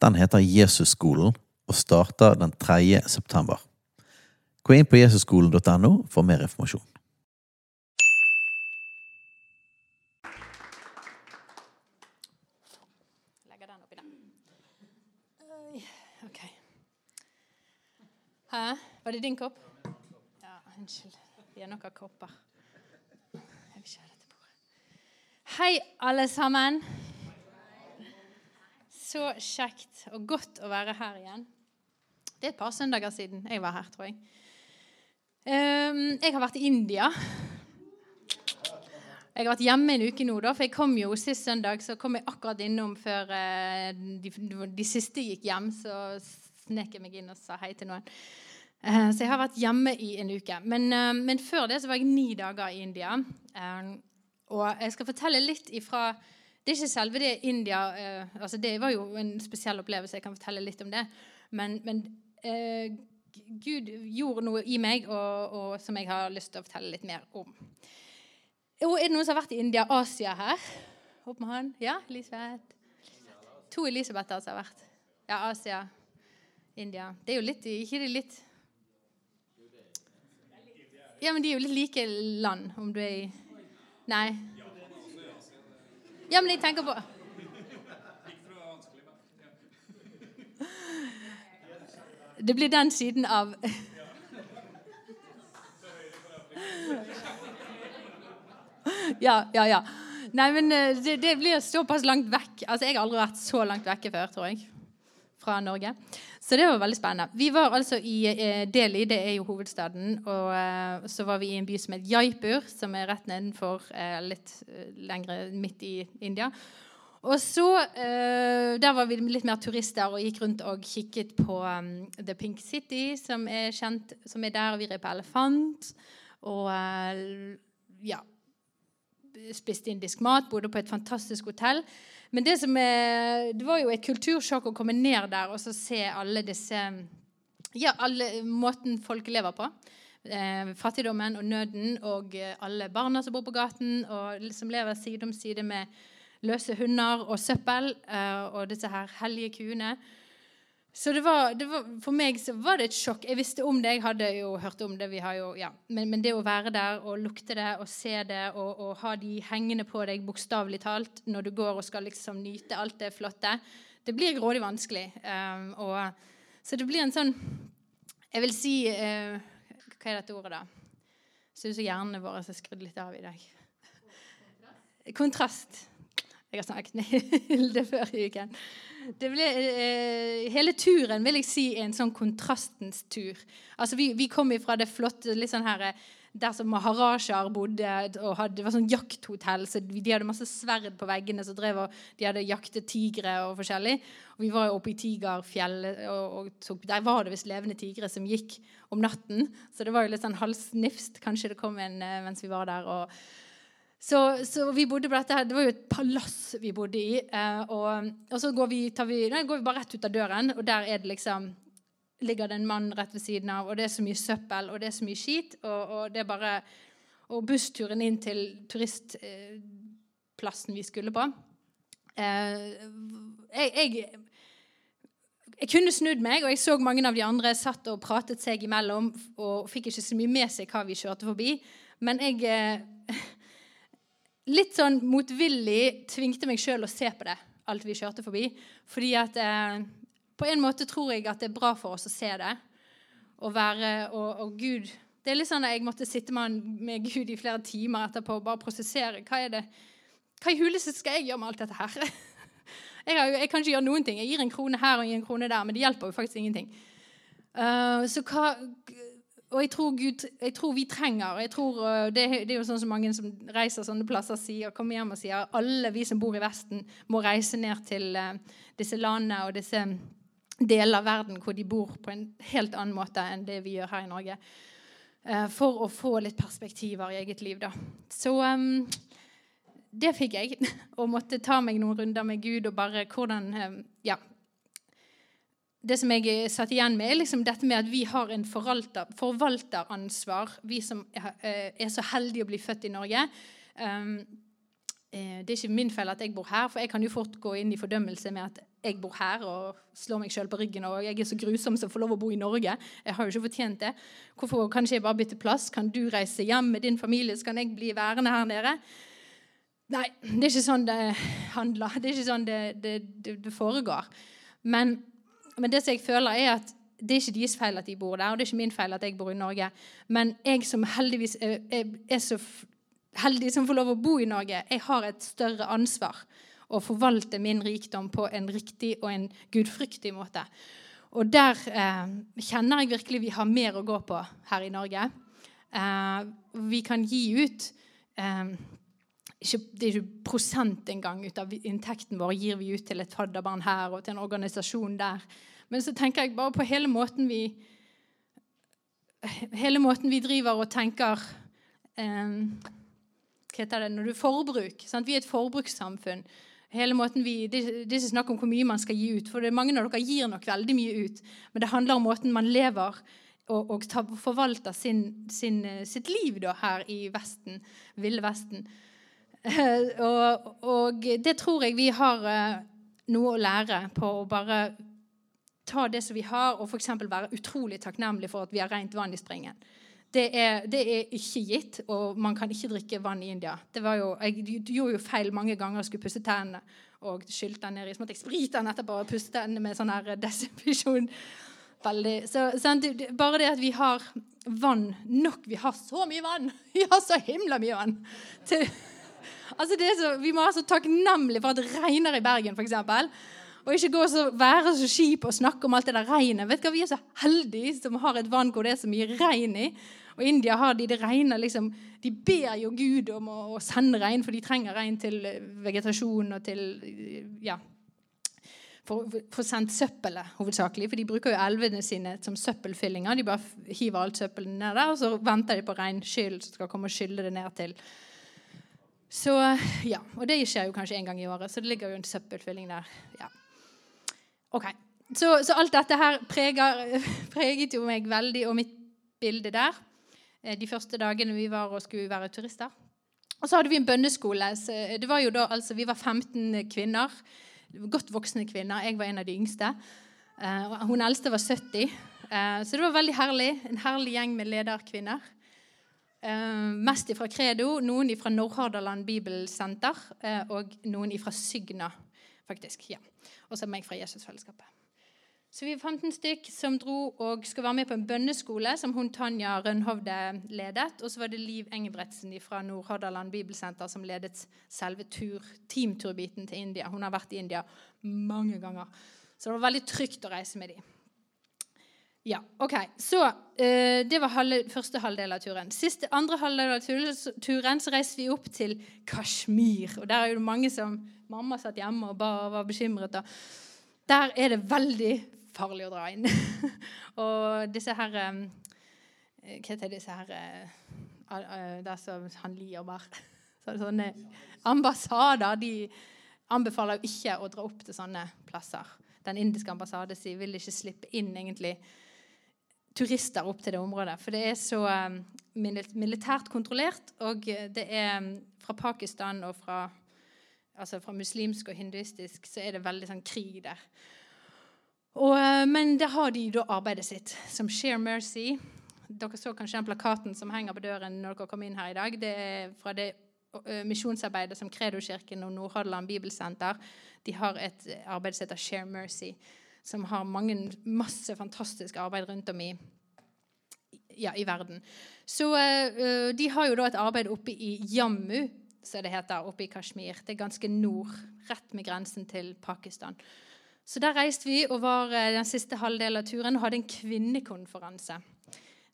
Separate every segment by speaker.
Speaker 1: Den heter Jesusskolen og starter den 3. september. Gå inn på jesusskolen.no for mer informasjon.
Speaker 2: Oi. Hæ? Var det din kopp? Ja, unnskyld. Vi har av kopper. Jeg vil ikke ha dette bordet. Hei, alle sammen. Så kjekt og godt å være her igjen. Det er et par søndager siden jeg var her, tror jeg. Ehm, jeg har vært i India. Jeg har vært hjemme en uke nå, da, for jeg kom jo sist søndag så kom jeg akkurat innom før eh, de, de siste gikk hjem. Så snek jeg meg inn og sa hei til noen. Eh, så jeg har vært hjemme i en uke. Men, eh, men før det så var jeg ni dager i India. Eh, og jeg skal fortelle litt ifra Det er ikke selve det India eh, altså Det var jo en spesiell opplevelse, jeg kan fortelle litt om det. Men, men eh, Gud gjorde noe i meg og, og, som jeg har lyst til å fortelle litt mer om. Og er det noen som har vært i India, Asia her? Opp med hånd. Ja, Elisabeth? To Elisabether som har vært. Ja, Asia, India. Det er jo litt Ikke det litt Ja, men de er jo litt like land, om du er i Nei. Ja, men jeg tenker på Det blir den siden av Ja, ja, ja. Nei, men eh, det, det blir såpass langt vekk. Altså, Jeg har aldri vært så langt vekke før, tror jeg, fra Norge. Så det var veldig spennende. Vi var altså i eh, Delhi, det er jo hovedstaden. Og eh, så var vi i en by som het Jaipur, som er rett nedenfor, eh, litt eh, lengre midt i India. Og så, eh, Der var vi litt mer turister og gikk rundt og kikket på um, The Pink City, som er kjent, som er der. Vi red på elefant. Og eh, ja Spiste indisk mat, bodde på et fantastisk hotell. Men det, er, det var jo et kultursjokk å komme ned der og så se alle disse Ja, alle måten folk lever på. Eh, fattigdommen og nøden og eh, alle barna som bor på gaten, og som lever side om side med løse hunder og søppel eh, og disse her hellige kuene. Så det var, det var, for meg så var det et sjokk. Jeg visste om det, jeg hadde jo hørt om det. Jo, ja. men, men, det å være der og lukte det og se det og, og ha de hengende på deg bokstavelig talt når du går og skal liksom nyte alt det flotte, det blir grådig vanskelig. Um, og, så det blir en sånn Jeg vil si uh, Hva er dette ordet, da? Syns hjernene våre har skrudd litt av i dag. Kontrast. Jeg har snakket med Hilde før i uken. Ble, eh, hele turen vil jeg si er en sånn kontrastens tur. Altså Vi, vi kom fra det flotte litt sånn her, der som maharajaer bodde. og hadde, Det var sånn jakthotell, så de hadde masse sverd på veggene. så drev og, De hadde jaktet tigre og forskjellig. Og Vi var jo oppe i Tigerfjellet, og, og tok, der var det visst levende tigre som gikk om natten. Så det var jo litt sånn halvsnifst. Kanskje det kom en eh, mens vi var der. og så, så, vi bodde på dette her, Det var jo et palass vi bodde i. Eh, og, og, så går vi, vi, nei, går vi, bare rett ut av døren, og der er det liksom ligger det en mann rett ved siden av, og det er så mye søppel og det er så mye skit. Og, og bare, og bussturen inn til turistplassen vi skulle på eh, jeg, jeg, jeg, kunne snudd meg, og jeg så mange av de andre satt og pratet seg imellom og fikk ikke så mye med seg hva vi kjørte forbi. Men jeg eh, litt sånn motvillig tvingte meg sjøl å se på det, alt vi kjørte forbi. Fordi at eh, på en måte tror jeg at det er bra for oss å se det. Og være Og, og Gud Det er litt sånn at jeg måtte sitte med, med Gud i flere timer etterpå og bare prosessere. Hva er det Hva i huleste skal jeg gjøre med alt dette her? Jeg, har, jeg, kan ikke gjøre noen ting. Jeg gir en krone her og en krone der, men det hjelper jo faktisk ingenting. Uh, så hva og jeg tror, Gud, jeg tror vi trenger jeg tror, uh, det, det, er jo sånn som mange som reiser sånne plasser, sier, kommer hjem og sier alle vi som bor i Vesten, må reise ned til uh, disse landene og disse deler av verden hvor de bor på en helt annen måte enn det vi gjør her i Norge. Uh, for å få litt perspektiver i eget liv. da. Så um, det fikk jeg. Og måtte ta meg noen runder med Gud og bare hvordan Ja, det som jeg satt igjen med, er liksom dette med at vi har en forvalter, forvalteransvar, vi som eh, er så heldige å bli født i Norge. Um, det er ikke min feil at jeg bor her, for jeg kan jo fort gå inn i fordømmelse med at jeg bor her og slår meg sjøl på ryggen og jeg er så grusom som får lov å bo i Norge. Jeg har jo ikke fortjent det. Hvorfor kan ikke jeg bare bytte plass? Kan du reise hjem med din familie, så kan jeg bli værende her nede? Nei, det er ikke sånn det handler. Det er ikke sånn det, det, det, det foregår. Men men det som jeg føler er at det er ikke deres feil at de bor der, og det er ikke min feil at jeg bor i Norge. Men jeg som heldigvis er, er så heldig som får lov å bo i Norge, jeg har et større ansvar å forvalte min rikdom på en riktig og en gudfryktig måte. Og der eh, kjenner jeg virkelig vi har mer å gå på her i Norge. Eh, vi kan gi ut eh, ikke, Det er ikke prosent engang ut av inntekten vår gir vi ut til et fadderbarn her og til en organisasjon der. Men så tenker jeg bare på hele måten vi Hele måten vi driver og tenker eh, Hva heter det når du forbruk? Sant? Vi er et forbrukssamfunn. Hele måten vi, det, det er snakk om hvor mye man skal gi ut, for det er mange av dere gir nok veldig mye ut. Men det handler om måten man lever og, og tar, forvalter sin, sin, sitt liv da, her i Vesten, Ville Vesten. Og, og, det tror jeg vi har eh, noe å lære på å bare ta det som vi har, og f.eks. være utrolig takknemlig for at vi har rent vann i springen. Det er, det er, ikke gitt, og man kan ikke drikke vann i India. Det var jo, jeg gjorde jo feil mange ganger skulle pusse tennene og skylte den ned i. Så jeg sprite den etterpå og pusse tennene med sånn her desinfeksjon. Veldig. Så, sånn, bare det at vi har vann nok Vi har så mye vann! Vi har så himla mye vann! Til, altså så, vi må være så takknemlige for at det regner i Bergen, f.eks. Og ikke gå så, være så kjip og snakke om alt det der regnet. Vet du hva, Vi er så heldige som har et vann hvor det er så mye regn i. Og India har de det regner liksom De ber jo Gud om å, å sende regn, for de trenger regn til eh, vegetasjon og til eh, Ja. For, for sendt søppelet, hovedsakelig. For de bruker jo elvene sine som søppelfyllinger. De bare hiver alt søppelet ned der, og så venter de på regnskyll som skal komme og skylle det ned til så ja, Og det skjer jo kanskje én gang i året, så det ligger jo en søppelfylling der. ja. Ok, Så, så alt dette her preger, preget jo meg veldig, og mitt bilde der eh, de første dagene vi var og skulle være turister. Og så hadde vi en bønneskole. det var jo da, altså, Vi var 15 kvinner. Godt voksne kvinner. Jeg var en av de yngste. Eh, hun eldste var 70. Eh, så det var veldig herlig. En herlig gjeng med lederkvinner. Mest fra Credo, noen fra Nordhordaland Bibelsenter og noen fra Sygna, faktisk. ja og så meg fra Jesusfellesskapet. Så vi er 15 stykk som dro og skulle være med på en bønneskole som hun Tanja Rønhovde ledet. Og så var det Liv Engebretsen fra Nord-Hordaland Bibelsenter som ledet selve tur, teamturbiten til India. Hun har vært i India mange ganger. Så det var veldig trygt å reise med dem. Ja, ok. Så uh, Det var halve, første halvdel av turen. Siste andre halvdel av turen så reiste vi opp til Kashmir. Og der er jo mange som Mamma satt hjemme og bare var bekymret. Da. Der er det veldig farlig å dra inn. og disse her um, Hva heter disse her uh, Der som han lier bare så Sånne ambassader de anbefaler jo ikke å dra opp til sånne plasser. Den indiske ambassaden sin vil ikke slippe inn egentlig turister opp til det området. For det er så um, militært kontrollert, og det er um, fra Pakistan og fra altså fra muslimsk og hinduistisk, så er det veldig sånn krig der. Og, eh, men der har de da arbeidet sitt, som Share Mercy. Dere så kanskje den plakaten som henger på døren når dere kom inn her i dag. Det er fra det uh, misjonsarbeidet som Kredokirken og Nordhordland Bibelsenter De har et arbeid som heter Share Mercy, som har mange, masse fantastisk arbeid rundt om i, ja, i verden. Så uh, De har jo da et arbeid oppe i Jammu som det heter, oppe i Kashmir. Det er ganske nord, rett med grensen til Pakistan. Så Der reiste vi og var eh, den siste halvdelen av turen og hadde en kvinnekonferanse.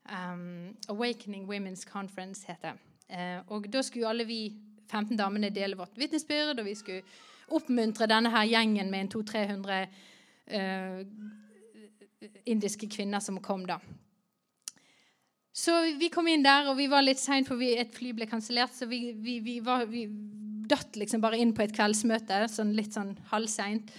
Speaker 2: Um, Awakening Women's Conference heter det. Uh, og da skulle alle vi 15 damene dele vårt vitnesbyrd, og vi skulle oppmuntre denne her gjengen med en 200-300 eh, indiske kvinner som kom da. Så vi kom inn der, og vi var litt seint, for et fly ble kansellert. Så vi, vi, vi, var, vi, datt liksom bare inn på et kveldsmøte, sånn litt sånn halvseint.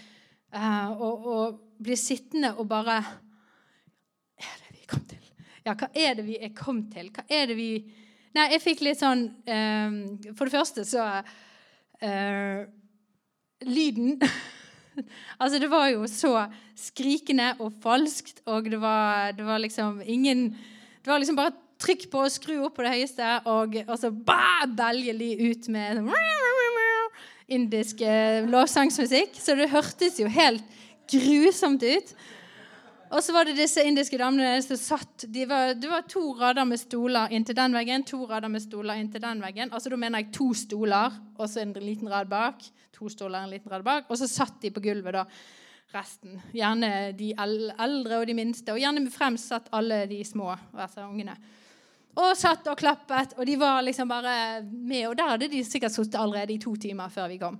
Speaker 2: Uh, og, og ble sittende og bare Hva er det vi kom til? Ja, hva er det vi er kommet til? Hva er det vi Nei, jeg fikk litt sånn uh, For det første så uh, Lyden Altså, det var jo så skrikende og falskt, og det var, det var liksom ingen Det var liksom bare trykk på å skru opp på det høyeste, og, og så belger de ut med indisk lovsangsmusikk. Så det hørtes jo helt grusomt ut. Og så var det disse indiske damene som satt de var, Det var to rader med stoler inntil den veggen, to rader med stoler inntil den veggen. Altså Da mener jeg to stoler og så en liten rad bak. To stoler en liten rad bak. Og så satt de på gulvet, da. Resten. Gjerne de eldre og de minste. Og gjerne fremst satt alle de små, altså ungene. Og satt og klappet, og de var liksom bare med. Og der hadde de sikkert sittet allerede i to timer før vi kom.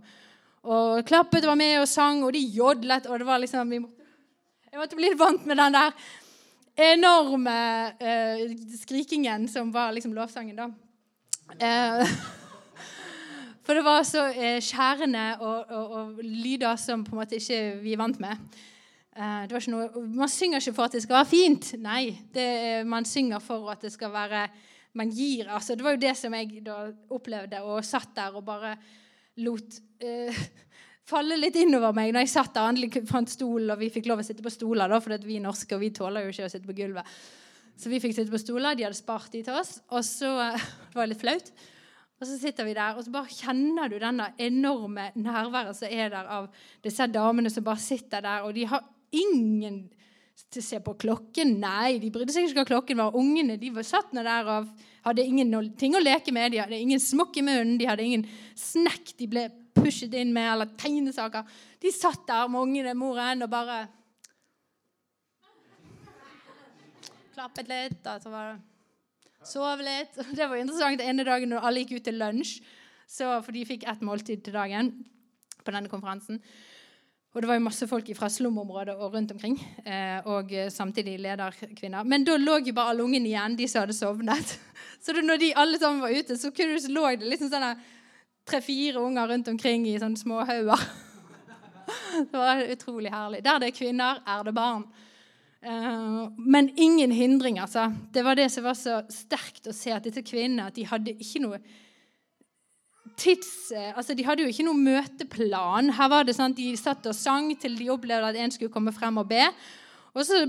Speaker 2: Og klappet og var med og sang, og de jodlet, og det var liksom Jeg måtte bli vant med den der enorme uh, skrikingen som var liksom lovsangen, da. Uh, for det var så uh, skjærende og, og, og, lyder som på en måte ikke vi er vant med. Eh, noe, man synger ikke for at det skal være fint. Nei, det, man synger for at det skal være Man gir altså, Det var jo det som jeg da opplevde, og satt der og bare lot uh, falle litt innover meg når jeg satt der endelig fant stol, og vi fikk lov å sitte på stoler, da, for vi er norske, og vi tåler jo ikke å sitte på gulvet. Så vi fikk sitte på stoler. De hadde spart de til oss. Og så Det var litt flaut. Og så sitter vi der, og så bare kjenner du denne enorme nærværet som er der av disse damene som bare sitter der, og de har ingen til å se på klokken. Nei, de brydde seg ikke hva klokken var. Ungene de var satt der og hadde ingen ting å leke med. De hadde ingen smokk i munnen, de hadde ingen snekk de ble pushet inn med, eller tegnesaker. De satt der med ungene, moren, og bare Klappet litt, og så var det Sov litt. Det var interessant den ene dagen når alle gikk ut til lunsj, for de fikk ett måltid til dagen på denne konferansen. Og det var jo masse folk fra slumområdet og rundt omkring. Eh, og samtidig lederkvinner. Men da lå jo bare alle ungene igjen, de som hadde sovnet. Så når de alle sammen var ute, så lå det liksom sånne tre-fire unger rundt omkring i sånne små hauger. Det var utrolig herlig. Der det er kvinner, er det barn. Uh, men ingen hindring, altså. Det var det som var så sterkt å se at disse kvinnene at de hadde ikke noe tids... Eh, altså, De hadde jo ikke noe møteplan. Her var det sånn at De satt og sang til de opplevde at en skulle komme frem og be. Og så,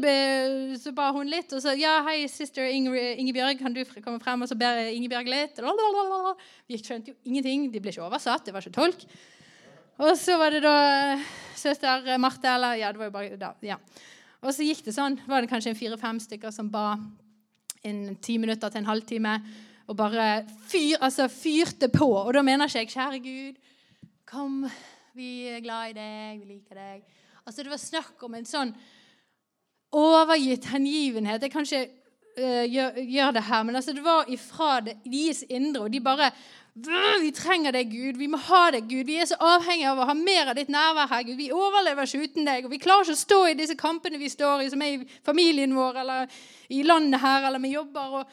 Speaker 2: så ba hun litt, og så Ja, hei, sister Ingebjørg, kan du komme frem? Og så ber Ingebjørg litt. Lalalala. Vi skjønte jo ingenting. De ble ikke oversatt. Det var ikke tolk. Og så var det da eh, søster Marte, eller Ja, det var jo bare da, ja. Og så gikk det sånn. var det kanskje fire-fem stykker som ba en ti minutter til en halvtime og bare fyr, altså fyrte på. Og da mener ikke jeg 'Kjære Gud, kom, vi er glad i deg, vi liker deg'. Altså Det var snakk om en sånn overgitt hengivenhet. Jeg kan ikke uh, gjøre gjør det her, men altså det var ifra det, deres indre. Og de bare 'Vi trenger deg, Gud. Vi må ha deg, Gud. Vi er så avhengige av å ha mer av ditt nærvær her, Gud. Vi overlever ikke uten deg. Og vi klarer ikke å stå i disse kampene vi står i, som er i familien vår eller i landet her, eller med jobber. og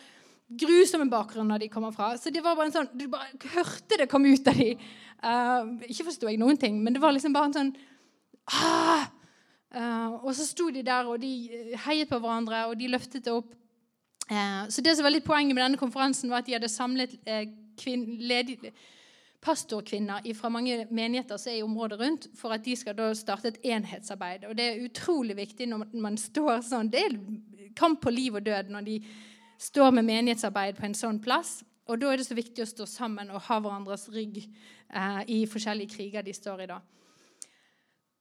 Speaker 2: grusomme bakgrunner de kommer fra. Så det var bare en sånn, Du bare hørte det kom ut av dem. Uh, ikke forsto jeg noen ting, men det var liksom bare en sånn ah! Uh, Og så sto de der, og de heiet på hverandre, og de løftet det opp. Uh, så det som var litt poenget med denne konferansen, var at de hadde samlet uh, pastorkvinner fra mange menigheter som er i området rundt, for at de skal da starte et enhetsarbeid. Og det er utrolig viktig når man står sånn. Det er kamp på liv og død når de står med menighetsarbeid på en sånn plass. Og da er det så viktig å stå sammen og ha hverandres rygg eh, i forskjellige kriger de står i da.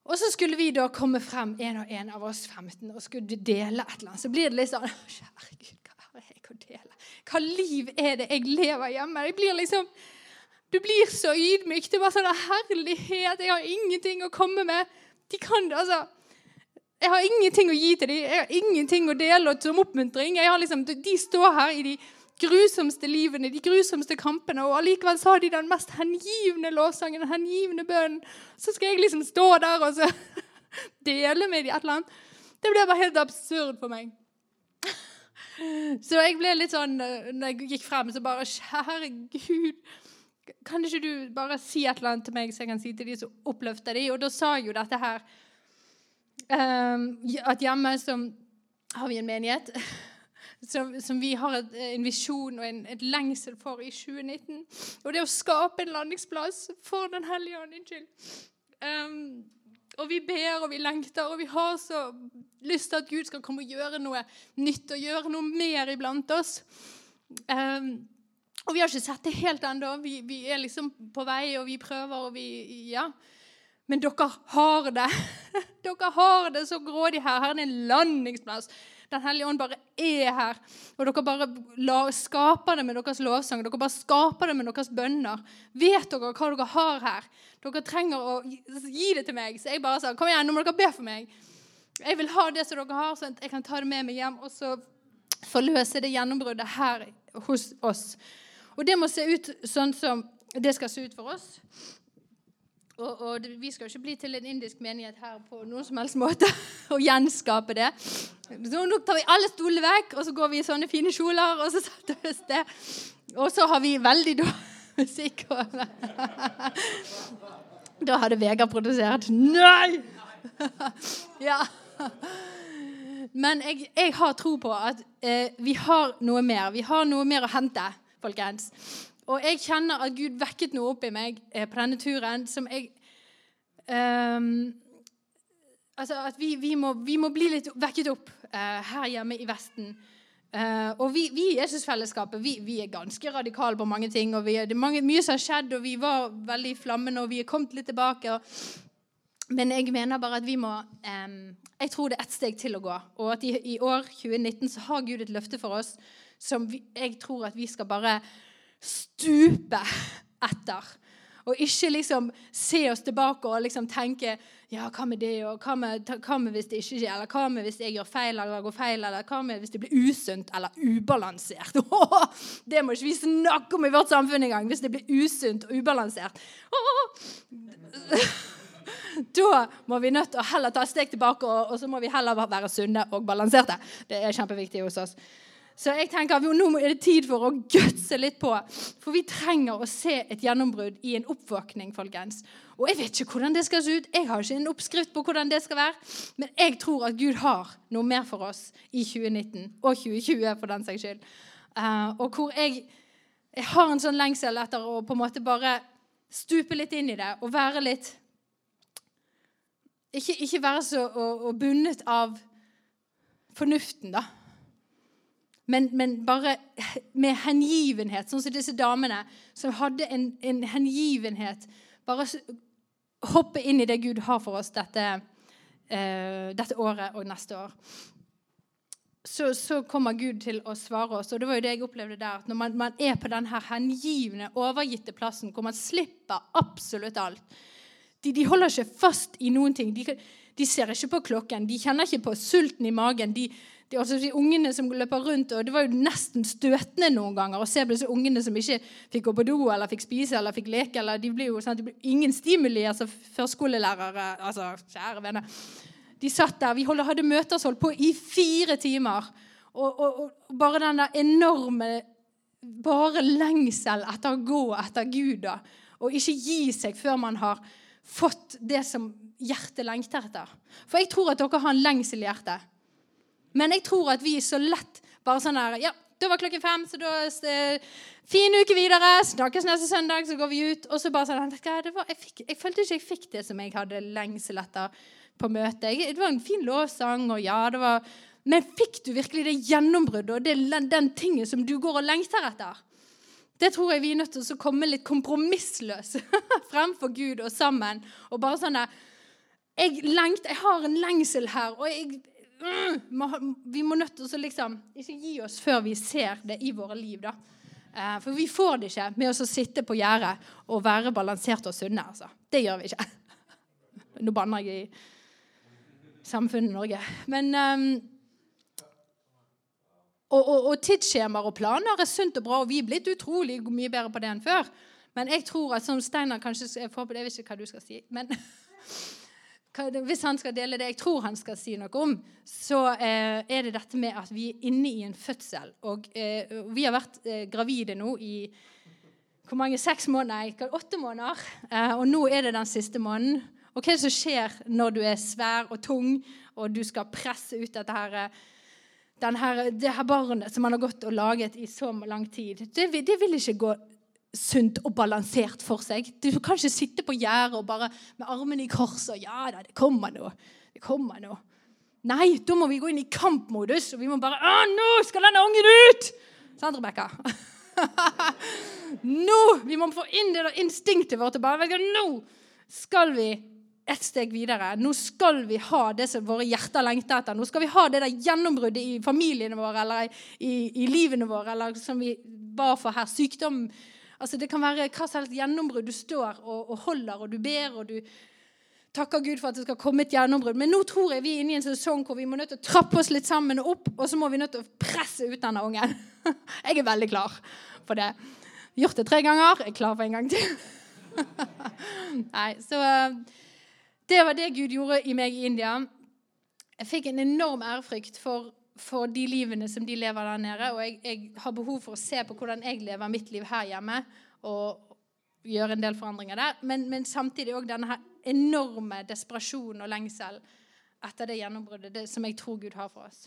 Speaker 2: Og så skulle vi da komme frem, en og en av oss 15, og skulle dele et eller annet. Så blir det litt sånn Kjære Gud, hva har jeg å dele? Hva liv er det jeg lever hjemme? Jeg blir liksom Du blir så ydmyk. Det er bare sånn herlighet. Jeg har ingenting å komme med. De kan det, altså. Jeg har ingenting å gi til dem. Jeg har ingenting å dele som oppmuntring. Jeg har Liksom, de står her i de grusomste livene, de grusomste kampene, og allikevel så har de den mest hengivne lovsangen, den hengivne bønnen. Så skal jeg liksom stå der og så dele med de et eller annet. Det ble bare helt absurd for meg. Så jeg ble litt sånn Når jeg gikk frem, så bare Kjære Gud, kan ikke du bare si et eller annet til meg så jeg kan si til de som oppløfter de? Og da sa jeg jo dette her um, At hjemme som har vi en menighet som, som vi har et, en visjon og en, et lengsel for i 2019. Og det å skape en landingsplass for Den hellige ånd. Unnskyld. Um, og vi ber og vi lengter, og vi har så lyst til at Gud skal komme og gjøre noe nytt og gjøre noe mer iblant oss. Um, og vi har ikke sett det helt ennå. Vi, vi, er liksom på vei, og vi prøver, og vi Ja. Men dere har det. dere har det så grådig her. Her er det en landingsplass. Den hellige ånd bare er her. Og dere bare la, skaper det med deres lovsang. Dere bare skaper det med deres bønner. Vet dere hva dere har her? Dere trenger å gi det til meg. Så jeg bare sa kom igjen, nå må dere be for meg. Jeg vil ha det som dere har, sånn at jeg kan ta det med meg hjem og så forløse det gjennombruddet her hos oss. Og det må se ut sånn som det skal se ut for oss. Og, og det, Vi skal ikke bli til en indisk menighet her på noen som helst måte og gjenskape det. Så Nå tar vi alle stolene vekk, og så går vi i sånne fine kjoler. Og så setter vi oss der. Og så har vi veldig dårlig musikk. Da hadde Vegard produsert. Nei! Ja. Men jeg, jeg, har tro på at eh, vi har noe mer. Vi har noe mer å hente, folkens. Og jeg kjenner at Gud vekket noe opp i meg eh, på denne turen som jeg um, Altså at vi, vi, må, vi, må, bli litt vekket opp uh, her hjemme i Vesten. Uh, og vi, i Jesusfellesskapet vi, vi, er ganske radikale på mange ting. og er, Det er mange, mye som har skjedd, og vi var veldig flammende, og vi er kommet litt tilbake. Og, men jeg mener bare at vi må um, Jeg tror det er ett steg til å gå. Og at i, i år 2019 så har Gud et løfte for oss som jeg tror at vi skal bare stupe etter. Og ikke liksom se oss tilbake og liksom tenke ja, hva med det, og hva med, hva med hvis det ikke skjer, eller hva med hvis jeg gjør feil eller går feil, eller hva med hvis det blir usunt eller ubalansert? det må ikke vi snakke om i vårt samfunn engang, hvis det blir usunt og ubalansert. da må vi nødt til å heller ta et steg tilbake, og, og så må vi heller være sunne og balanserte. Det er kjempeviktig hos oss. Så jeg tenker at nå er det tid for å gutse litt på. For vi trenger å se et gjennombrudd i en oppvåkning, folkens. Og jeg vet ikke hvordan det skal se ut. Jeg har ikke en oppskrift på hvordan det skal være. Men jeg tror at Gud har noe mer for oss i 2019 og 2020, for den saks skyld. Uh, og hvor jeg, jeg har en sånn lengsel etter å på en måte bare stupe litt inn i det og være litt Ikke, ikke være så og bundet av fornuften, da men, men, bare med hengivenhet, sånn som disse damene som hadde en, en hengivenhet. Bare hoppe inn i det Gud har for oss dette, uh, dette året og neste år. Så, så, kommer Gud til å svare oss. Og det var jo det jeg opplevde der. at Når man, man er på denne hengivne, overgitte plassen hvor man slipper absolutt alt De, de holder ikke fast i noen ting. De, de, ser ikke på klokken. De kjenner ikke på sulten i magen. De, de, altså de ungene som løper rundt, og Det var jo nesten støtende noen ganger å se på disse ungene som ikke fikk gå på do eller fikk spise eller fikk leke. eller De blir jo sånn, de ble ingen stimuli. altså Førskolelærere altså Kjære venner. De satt der. Vi hadde møter holdt på i fire timer. Og, og, og bare den der enorme bare lengsel etter å gå etter Gud. da, Og ikke gi seg før man har fått det som hjertet lengter etter. For jeg tror at dere har en lengsel i hjertet. Men jeg tror at vi så lett bare sånn her Ja, da var klokken fem, så da Fin uke videre. Snakkes neste søndag, så går vi ut. Og så bare sånn var, jeg, fikk, jeg, følte ikke jeg fikk det som jeg hadde lengsel etter på møtet. Det var en fin lovsang, og ja, det var Men fikk du virkelig det gjennombruddet og det, den tingen som du går og lengter etter? Det tror jeg vi er nødt til å komme litt kompromissløse fremfor Gud og sammen. Og bare sånn jeg, lengter, jeg har en lengsel her, og jeg, vi må nødt til å liksom, ikke gi oss før vi ser det i våre liv. da. Eh, for vi får det ikke med oss å sitte på gjerdet og være balanserte og sunne. altså. Det gjør vi ikke. Nå banner jeg i samfunnet Norge. Men um, og, og, og tidsskjemaer og planer er sunt og bra, og vi er blitt utrolig mye bedre på det enn før. Men jeg tror at som Steinar kanskje jeg vet ikke hva du skal si. men hvis han skal dele det jeg tror han skal si noe om, så eh, er det dette med at vi er inne i en fødsel. Og eh, vi har vært eh, gravide nå i hvor mange, seks måneder? Nei, åtte måneder. Eh, og nå er det den siste måneden. Og hva er det som skjer når du er svær og tung, og du skal presse ut dette her, eh, her, det her barnet som man har gått og laget i så lang tid? Det, det vil ikke gå sunt og balansert for seg. Du kan ikke sitte på gjerdet og bare med armene i kors og Ja da, det kommer nå. Det kommer nå. Nei, da må vi gå inn i kampmodus, og vi må bare Å, nå skal denne ungen ut! Sant, Rebekka? nå! Vi må få inn det der instinktet vårt. og bare, Nå skal vi et steg videre. Nå skal vi ha det som våre hjerter lengter etter. Nå skal vi ha det der gjennombruddet i familiene våre eller i, i livene våre, eller som vi ba for her. Sykdom Altså, det kan være hva som helst gjennombrudd. Du står og, og, holder, og du ber, og du takker Gud for at det skal komme et gjennombrudd. Men nå tror jeg vi er inne i en sesong hvor vi må nødt til å trappe oss litt sammen og opp, og så må vi nødt til å presse ut denne ungen. Jeg er veldig klar for det. Gjort det tre ganger. Jeg er klar for en gang til. Nei, så eh, Det var det Gud gjorde i meg i India. Jeg fikk en enorm ærefrykt for for de livene som de lever der nede. Og jeg, jeg, har behov for å se på hvordan jeg lever mitt liv her hjemme. Og gjøre en del forandringer der. Men, men samtidig òg denne enorme desperasjonen og lengsel etter det gjennombruddet som jeg tror Gud har for oss.